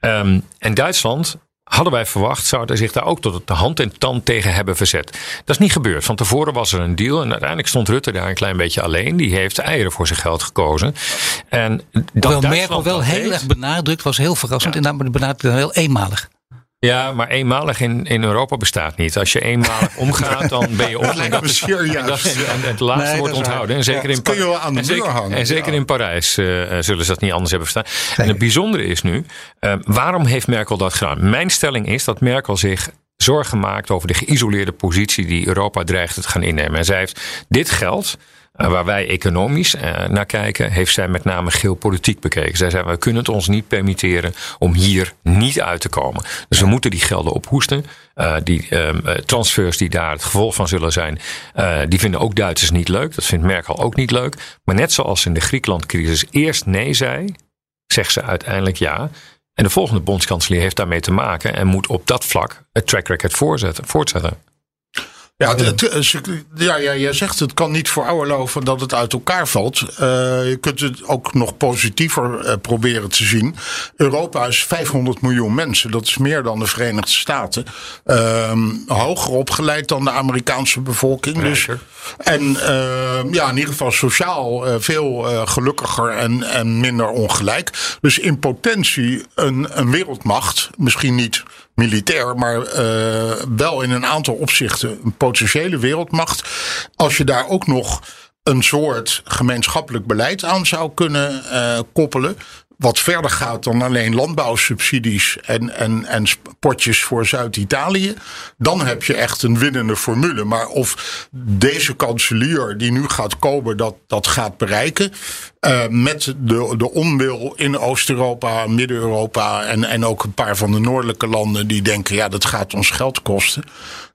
Um, en Duitsland hadden wij verwacht, zouden zich daar ook tot de hand en tand tegen hebben verzet. Dat is niet gebeurd. Van tevoren was er een deal en uiteindelijk stond Rutte daar een klein beetje alleen. Die heeft eieren voor zijn geld gekozen. En dat Hoewel Merkel wel heel erg benadrukt, was heel verrassend. Ja. En dan benadrukt heel eenmalig. Ja, maar eenmalig in, in Europa bestaat niet. Als je eenmalig (laughs) omgaat, dan ben je. Dat serieus. En, dat, en het laatste Nee, wordt is onthouden. En zeker Ja, in, dat kun je wel aan de en muur zeker, hangen, En zeker ja. in Parijs eh, eh, zullen ze dat niet anders hebben verstaan. En het bijzondere is nu, eh, waarom heeft Merkel dat gedaan? Mijn stelling is dat Merkel zich zorgen maakt over de geïsoleerde positie die Europa dreigt te gaan innemen. En zij heeft dit geld. Uh, waar wij economisch uh, naar kijken, heeft zij met name geopolitiek bekeken. Zij zei, we kunnen het ons niet permitteren om hier niet uit te komen. Dus we moeten die gelden ophoesten. Uh, die transfers die daar het gevolg van zullen zijn, die vinden ook Duitsers niet leuk. Dat vindt Merkel ook niet leuk. Maar net zoals in de Griekenland-crisis eerst nee zei, zegt ze uiteindelijk ja. En de volgende bondskanselier heeft daarmee te maken en moet op dat vlak het track record voortzetten. Ja, het, het, ja, ja, jij zegt het kan niet veroorloven dat het uit elkaar valt. Uh, je kunt het ook nog positiever uh, proberen te zien. Europa is 500 miljoen mensen. Dat is meer dan de Verenigde Staten. Uh, hoger opgeleid dan de Amerikaanse bevolking. Dus, en uh, ja, in ieder geval sociaal veel gelukkiger en, en minder ongelijk. Dus in potentie een, een wereldmacht. Misschien niet militair, maar uh, wel in een aantal opzichten een potentiële wereldmacht. Als je daar ook nog een soort gemeenschappelijk beleid aan zou kunnen uh, koppelen. Wat verder gaat dan alleen landbouwsubsidies en, en, en potjes voor Zuid-Italië. Dan heb je echt een winnende formule. Maar of deze kanselier die nu gaat komen dat, dat gaat bereiken. Uh, met de, de onwil in Oost-Europa, Midden-Europa en, en ook een paar van de noordelijke landen die denken: ja, dat gaat ons geld kosten.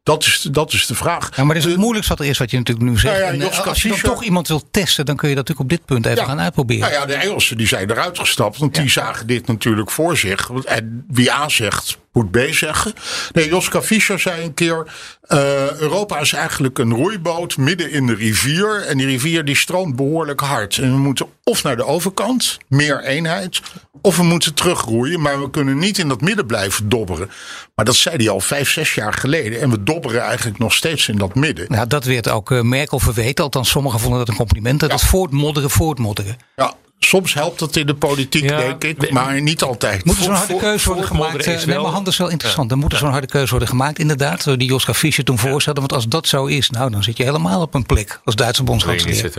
Dat is, dat is de vraag. Ja, maar dat is het moeilijkste wat er is, wat je natuurlijk nu zegt. Nou ja, en, Joska als je dan toch iemand wilt testen, dan kun je dat natuurlijk op dit punt even gaan uitproberen. Nou ja, de Engelsen die zijn eruit gestapt. Want die zagen dit natuurlijk voor zich. En wie A zegt, moet B zeggen. Nee, Joska Fischer zei een keer... uh, Europa is eigenlijk een roeiboot midden in de rivier. En die rivier die stroomt behoorlijk hard. En we moeten of naar de overkant, meer eenheid... of we moeten terugroeien. Maar we kunnen niet in dat midden blijven dobberen. Maar dat zei hij al vijf, zes jaar geleden. En we dobberen eigenlijk nog steeds in dat midden. Nou, dat werd ook uh, Merkel verweten. Althans, sommigen vonden dat een compliment. Dat Ja. het voortmodderen, voortmodderen. Ja, soms helpt dat in de politiek, Ja, denk ik. Maar niet altijd. Moet er zo'n harde keuze worden gemaakt? is eh, Nee, maar hand is wel interessant. Dan moet er zo'n harde keuze worden gemaakt, inderdaad. door Die Joska Fischer toen voorstelde. Want als dat zo is, nou, dan zit je helemaal op een plek als Duitse bondskanselier.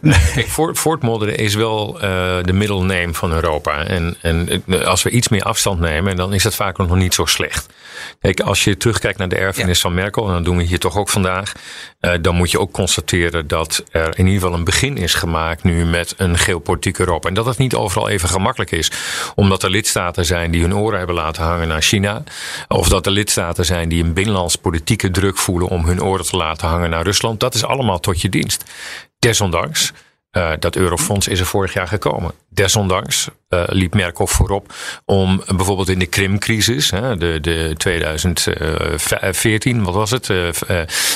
Nee, Kijk, voort, voortmodderen is wel eh, de middle name van Europa. En, en eh, als we iets meer afstand nemen, dan is dat vaak nog niet zo slecht. Kijk, als je terugkijkt naar de erfenis van Merkel, en dat doen we hier toch ook vandaag, eh, dan moet je ook constateren dat er in ieder geval een begin is gemaakt nu met een geopolitiek Europa. En dat het niet overal even gemakkelijk is. Omdat er lidstaten zijn die hun oren hebben laten hangen naar China. Of dat er lidstaten zijn die een binnenlands politieke druk voelen om hun oren te laten hangen naar Rusland. Dat is allemaal tot je dienst. Desondanks. Uh, dat eurofonds is er vorig jaar gekomen. Desondanks uh, liep Merkel voorop om bijvoorbeeld in de Krimcrisis, hè, de, de 2014, wat was het, uh,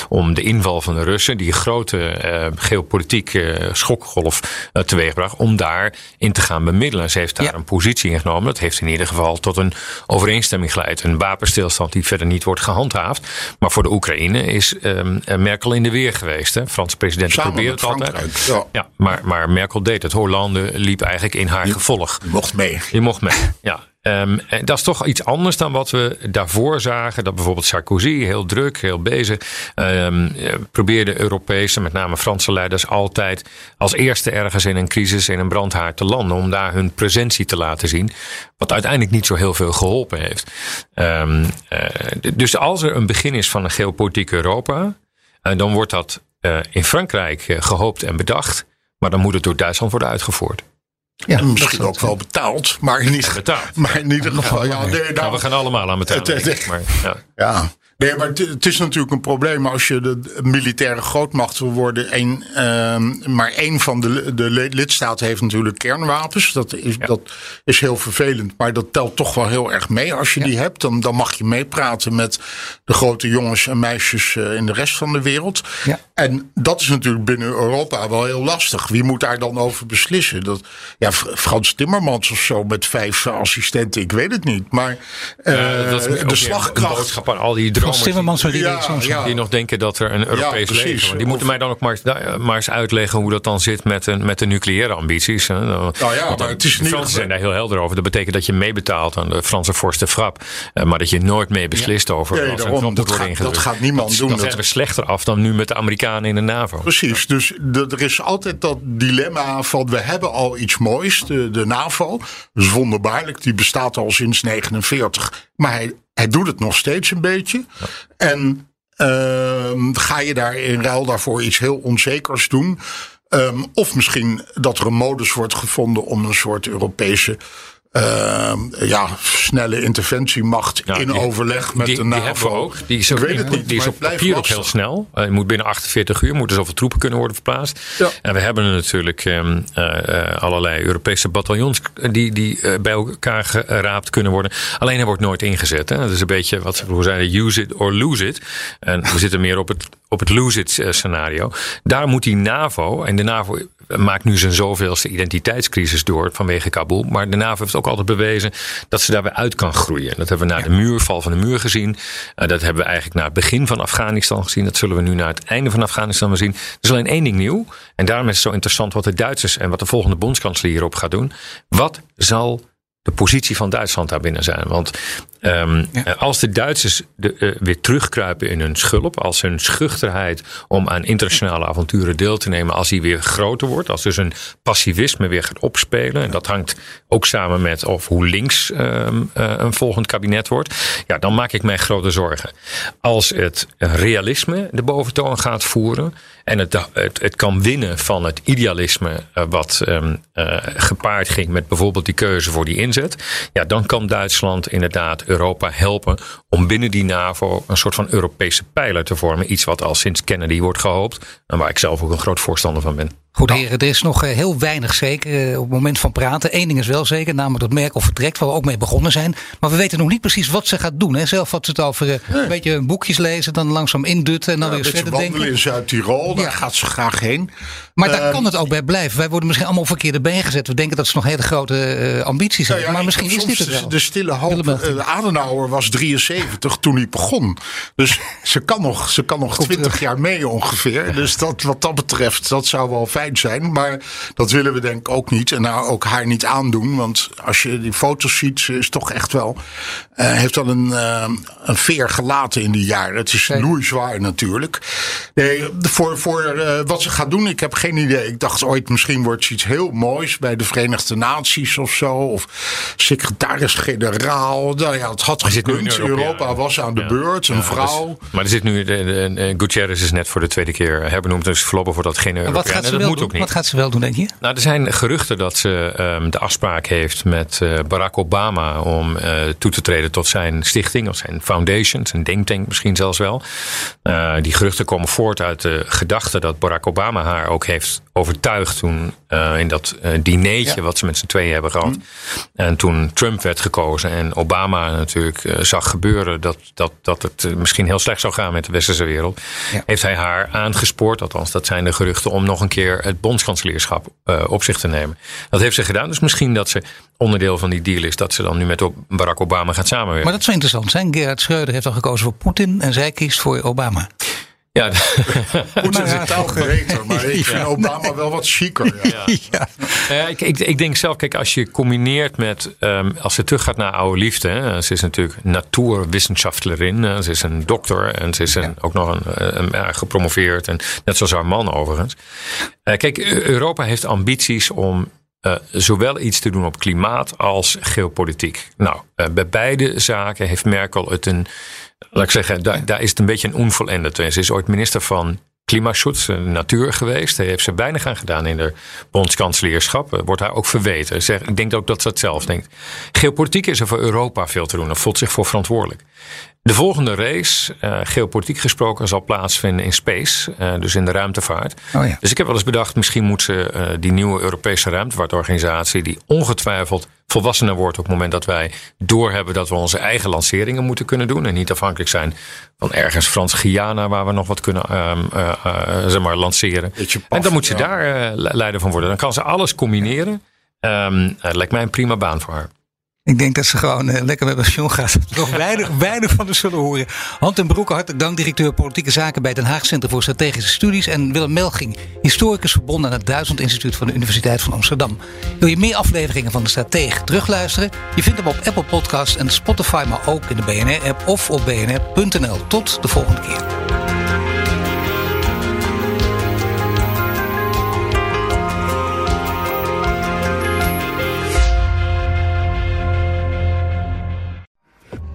om de inval van de Russen, die grote geopolitieke schokgolf teweegbracht, om daar in te gaan bemiddelen. Ze heeft daar een positie ingenomen. Dat heeft in ieder geval tot een overeenstemming geleid. Een wapenstilstand die verder niet wordt gehandhaafd. Maar voor de Oekraïne is um, Merkel in de weer geweest. Hè. Franse president probeert het altijd. Ja. ja, maar, maar Merkel deed het. Hollande liep eigenlijk in haar gevolg. Je mocht mee. Je mocht mee, ja. Um, en dat is toch iets anders dan wat we daarvoor zagen. Dat bijvoorbeeld Sarkozy, heel druk, heel bezig, um, probeerde Europese, met name Franse leiders, altijd als eerste ergens in een crisis, in een brandhaard te landen. Om daar hun presentie te laten zien. Wat uiteindelijk niet zo heel veel geholpen heeft. Um, uh, dus als er een begin is van een geopolitiek Europa, uh, dan wordt dat in Frankrijk gehoopt en bedacht. Maar dan moet het door Duitsland worden uitgevoerd. Ja, misschien ook wel betaald, maar niet betaald. Maar in ieder geval, ja, nee, nou, nou, we gaan allemaal aan betalen. (laughs) Het, het, maar, ja. Nee, maar het, is natuurlijk een probleem als je de militaire grootmacht wil worden. Een, uh, maar één van de, de lidstaten heeft natuurlijk kernwapens. Dat is, ja. dat is heel vervelend. Maar dat telt toch wel heel erg mee. Als je ja. die hebt, dan, dan mag je meepraten met de grote jongens en meisjes uh, in de rest van de wereld. Ja. En dat is natuurlijk binnen Europa wel heel lastig. Wie moet daar dan over beslissen? Dat, ja, Frans Timmermans of zo met vijf assistenten, ik weet het niet. Maar uh, dat is de slagkracht. boodschap aan al die Frans Timmermans die, ja, soms ja. die nog denken dat er een Europees leger is. Die moeten mij dan ook maar, maar eens uitleggen hoe dat dan zit met, een, met de nucleaire ambities. Hè. Nou ja, Want maar het is de niet Fransen zijn daar heel helder over. Dat betekent dat je meebetaalt aan de Franse vorst Frap. Uh, maar dat je nooit mee beslist over Nee, wat er daarom, dat, wordt gaat, dat gaat niemand Dat- doen. Dan Dat- zijn we slechter af dan nu met de Amerikanen in de NAVO. Precies, dus de- er is altijd dat dilemma van we hebben al iets moois, de, de NAVO. Dat is wonderbaarlijk, die bestaat al sinds 49. Maar hij, hij doet het nog steeds een beetje. En ehm, ga je daar in ruil daarvoor iets heel onzekers doen? Ehm, of misschien dat er een modus wordt gevonden om een soort Europese ehm, ja, snelle interventiemacht Ja, in die- overleg met die, de die NAVO. hebben we ook. Die is, ook, Ik weet het niet, die is op papier ook heel snel. Uh, je moet binnen 48 uur moeten zoveel troepen kunnen worden verplaatst. Ja. En we hebben natuurlijk um, uh, allerlei Europese bataljons die, die bij elkaar geraapt kunnen worden. Alleen hij wordt nooit ingezet. Hè. Dat is een beetje wat ze vroeger zeiden, use it or lose it. En we zitten meer op het, op het lose it scenario. Daar moet die NAVO, en de NAVO maakt nu zijn zoveelste identiteitscrisis door vanwege Kabul. Maar de NAVO heeft ook altijd bewezen dat ze daar weer uit kan groeien. Dat hebben we na de muurval van de muur gezien. Uh, dat hebben we eigenlijk na het begin van Afghanistan gezien. Dat zullen we nu na het einde van Afghanistan zien. Er is alleen één ding nieuw. En daarom is het zo interessant wat de Duitsers en wat de volgende bondskanselier hierop gaat doen. Wat zal de positie van Duitsland daarbinnen zijn. Want um, ja. als de Duitsers de, uh, weer terugkruipen in hun schulp, als hun schuchterheid om aan internationale avonturen deel te nemen, als die weer groter wordt, als dus hun passivisme weer gaat opspelen, en dat hangt ook samen met of hoe links um, uh, een volgend kabinet wordt, ja, dan maak ik mij grote zorgen. Als het realisme de boventoon gaat voeren en het, het, het kan winnen van het idealisme uh, wat um, gepaard ging met bijvoorbeeld die keuze voor die inzet, ja, dan kan Duitsland inderdaad Europa helpen om binnen die NAVO een soort van Europese pijler te vormen. Iets wat al sinds Kennedy wordt gehoopt en waar ik zelf ook een groot voorstander van ben. Goed heren, er is nog heel weinig zeker op het moment van praten. Eén ding is wel zeker, namelijk dat Merkel vertrekt, waar we ook mee begonnen zijn. Maar we weten nog niet precies wat ze gaat doen. Hè. Zelf had ze het over nee. een beetje boekjes lezen, dan langzaam indutten en dan ja, weer verder denken. wandelen in Zuid-Tirol, daar ja. gaat ze graag heen. Maar daar kan het ook bij blijven. Wij worden misschien allemaal verkeerde been gezet. We denken dat ze nog hele grote uh, ambities hebben. Ja, maar misschien is dit het wel. De stille hoop. Uh, Adenauer was 73 toen hij begon. Dus ze kan nog, ze kan nog Goed 20 terug. jaar mee ongeveer. Dus dat, wat dat betreft, dat zou wel fijn zijn. Maar dat willen we denk ik ook niet. En nou ook haar niet aandoen. Want als je die foto's ziet, ze is toch echt wel... Uh, heeft wel een, uh, een veer gelaten in die jaren. Het is loeizwaar natuurlijk. Nee, voor, voor uh, wat ze gaat doen, ik heb geen idee. Ik dacht ooit, misschien wordt ze iets heel moois bij de Verenigde Naties of zo. Of secretaris-generaal. Nou ja, het had gekund. Europa, Europa was aan de ja. beurt, een ja, vrouw. Dus, maar er zit nu, de, de, de, Gutierrez is net voor de tweede keer herbenoemd. Dus voorlopig wordt dat geen. Wat gaat ze wel doen? ook niet. Wat gaat ze wel doen, denk je? Nou, er zijn geruchten dat ze um, de afspraak heeft met uh, Barack Obama om uh, toe te treden tot zijn stichting of zijn foundation, zijn denktank misschien zelfs wel. Uh, die geruchten komen voort uit de gedachte dat Barack Obama haar ook heeft overtuigd toen in dat dineetje ja. wat ze met z'n tweeën hebben gehad. Mm. En toen Trump werd gekozen en Obama natuurlijk zag gebeuren dat, dat, dat het misschien heel slecht zou gaan met de westerse wereld, ja. heeft hij haar aangespoord, althans dat zijn de geruchten, om nog een keer het bondskanselierschap uh, op zich te nemen. Dat heeft ze gedaan. Dus misschien dat ze onderdeel van die deal is dat ze dan nu met Barack Obama gaat samenwerken. Maar dat is interessant zijn. Gerhard Schreuder heeft al gekozen voor Poetin en zij kiest voor Obama. Ja, (laughs) Poetin is gereten, maar (laughs) ik vind Obama wel wat chiquer. Ja. (laughs) ja. ja. ik, ik, ik, denk zelf, kijk, als je combineert met, um, als ze teruggaat naar oude liefde, hè, ze is natuurlijk natuurwissenschaftlerin, ze is een dokter en ze is een, ook nog een, een, een, gepromoveerd, en net zoals haar man overigens. Uh, kijk, Europa heeft ambities om uh, zowel iets te doen op klimaat als geopolitiek. Nou, uh, bij beide zaken heeft Merkel het een laat ik zeggen, daar, daar is het een beetje een onvolende. Ze is ooit minister van Klimaatschutz, natuur geweest. Daar heeft ze weinig aan gedaan in de bondskanselierschap. Wordt haar ook verweten. Zeg, ik denk ook dat ze het zelf denkt. Geopolitiek is er voor Europa veel te doen en voelt zich voor verantwoordelijk. De volgende race, uh, geopolitiek gesproken, zal plaatsvinden in space, uh, dus in de ruimtevaart. Oh ja. Dus ik heb wel eens bedacht, misschien moet ze uh, die nieuwe Europese ruimtevaartorganisatie, die ongetwijfeld volwassener wordt op het moment dat wij doorhebben dat we onze eigen lanceringen moeten kunnen doen en niet afhankelijk zijn van ergens Frans-Guyana waar we nog wat kunnen zeg maar, lanceren. Paf, en dan moet ze ja. daar leider van worden. Dan kan ze alles combineren. Um, lijkt mij een prima baan voor haar. Ik denk dat ze gewoon uh, lekker met pensioen gaat. Nog weinig, weinig van de zullen horen. Hand ten Broeke, hartelijk dank, directeur politieke zaken bij Den Haag Centrum voor Strategische Studies. En Willem Melging, historicus verbonden aan het Duitsland Instituut van de Universiteit van Amsterdam. Wil je meer afleveringen van de Stratege terugluisteren? Je vindt hem op Apple Podcasts en Spotify, maar ook in de BNR-app of op bnr.nl. Tot de volgende keer.